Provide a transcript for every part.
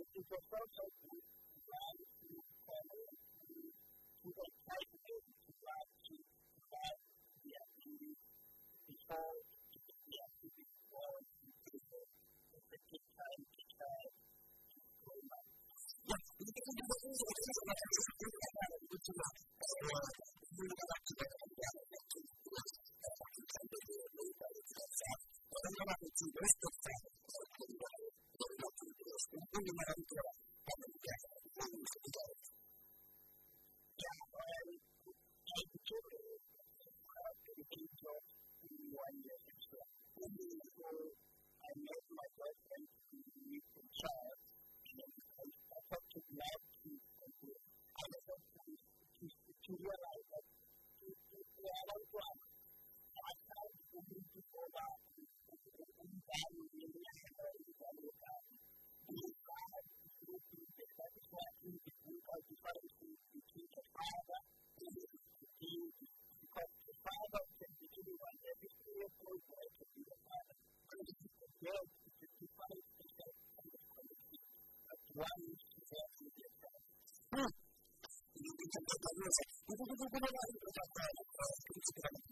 is to go so tightly, drive to follow, to go tightly, to drive будет выполнять, это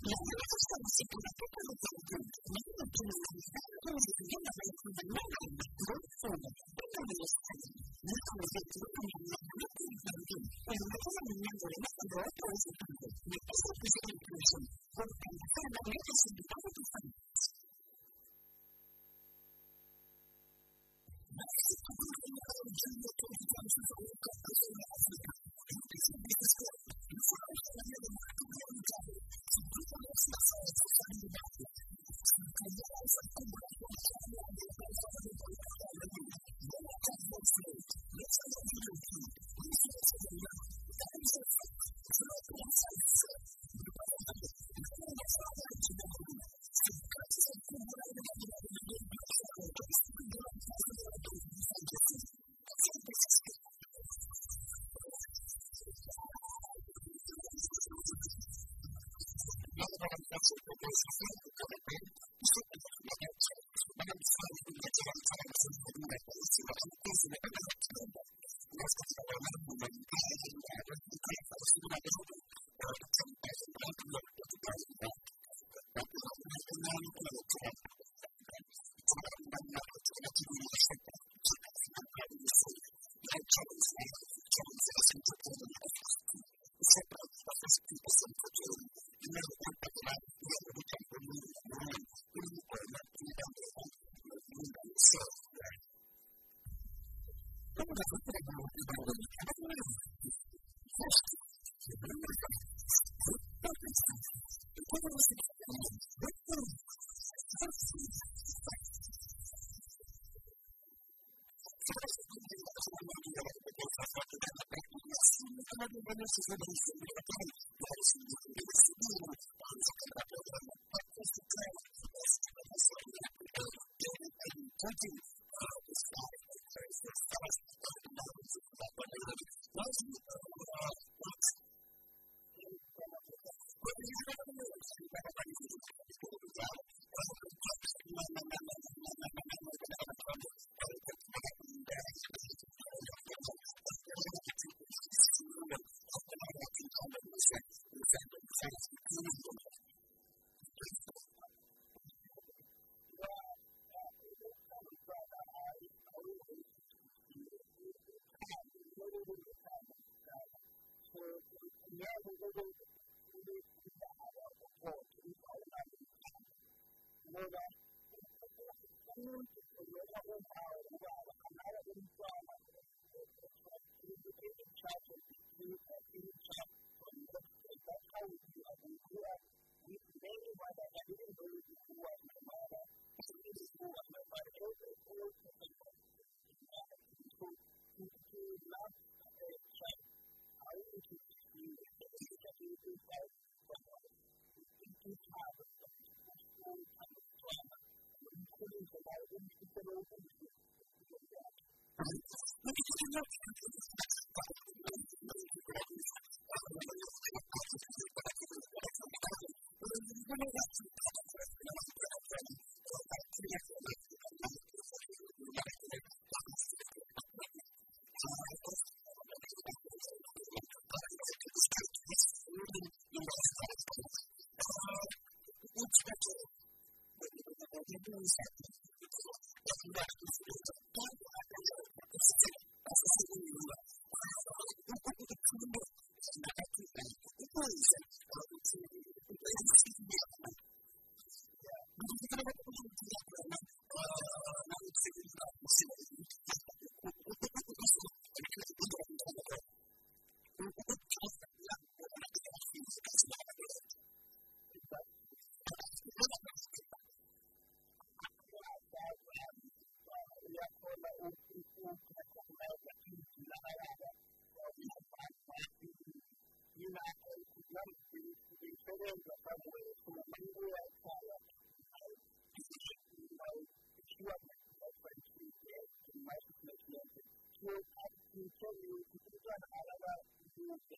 やめようして、の Thank you. when this is. that I didn't Thank you.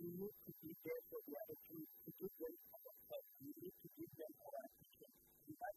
we need to be there for the other two to give them our help. We need to give them our attention. We have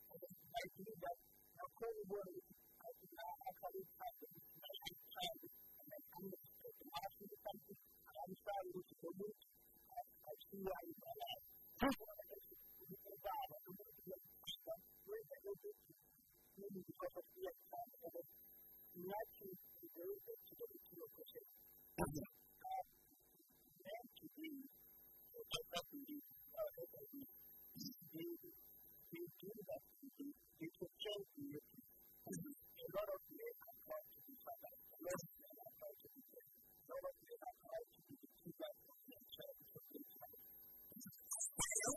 I think that my current world is actually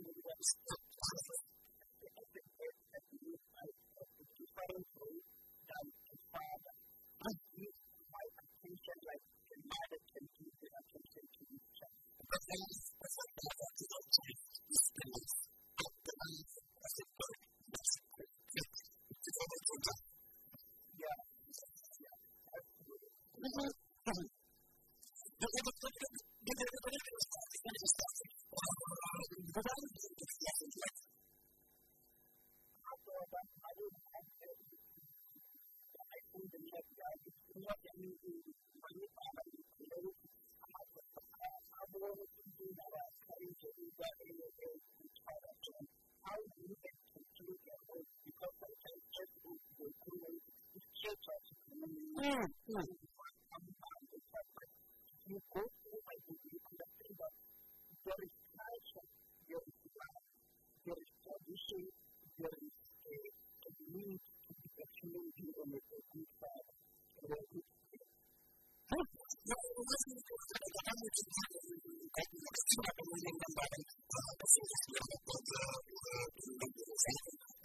になります。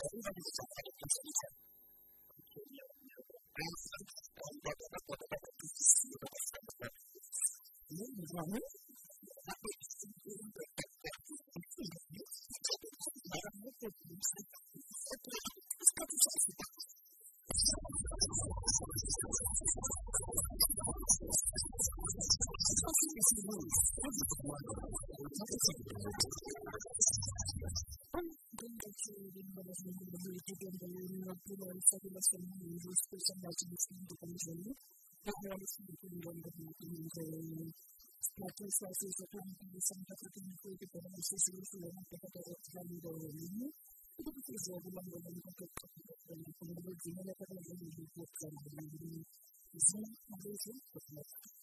Everybody's Hürriyeti gönderilerinin Avrupa Federasyonu Meclis Kursan Başkanı'nın dokunuşları ve hayalesindeki yönlendirmenin kararını Lakin siyasi zaten insanlar katılımı koydu bana işleşilir suyana kadar ortalarını doğrulayını bu da bir zorluğun yolunu kadar katılımı koydu. Dünyaya kadar yönlendirmenin kararını.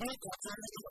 Muito obrigado.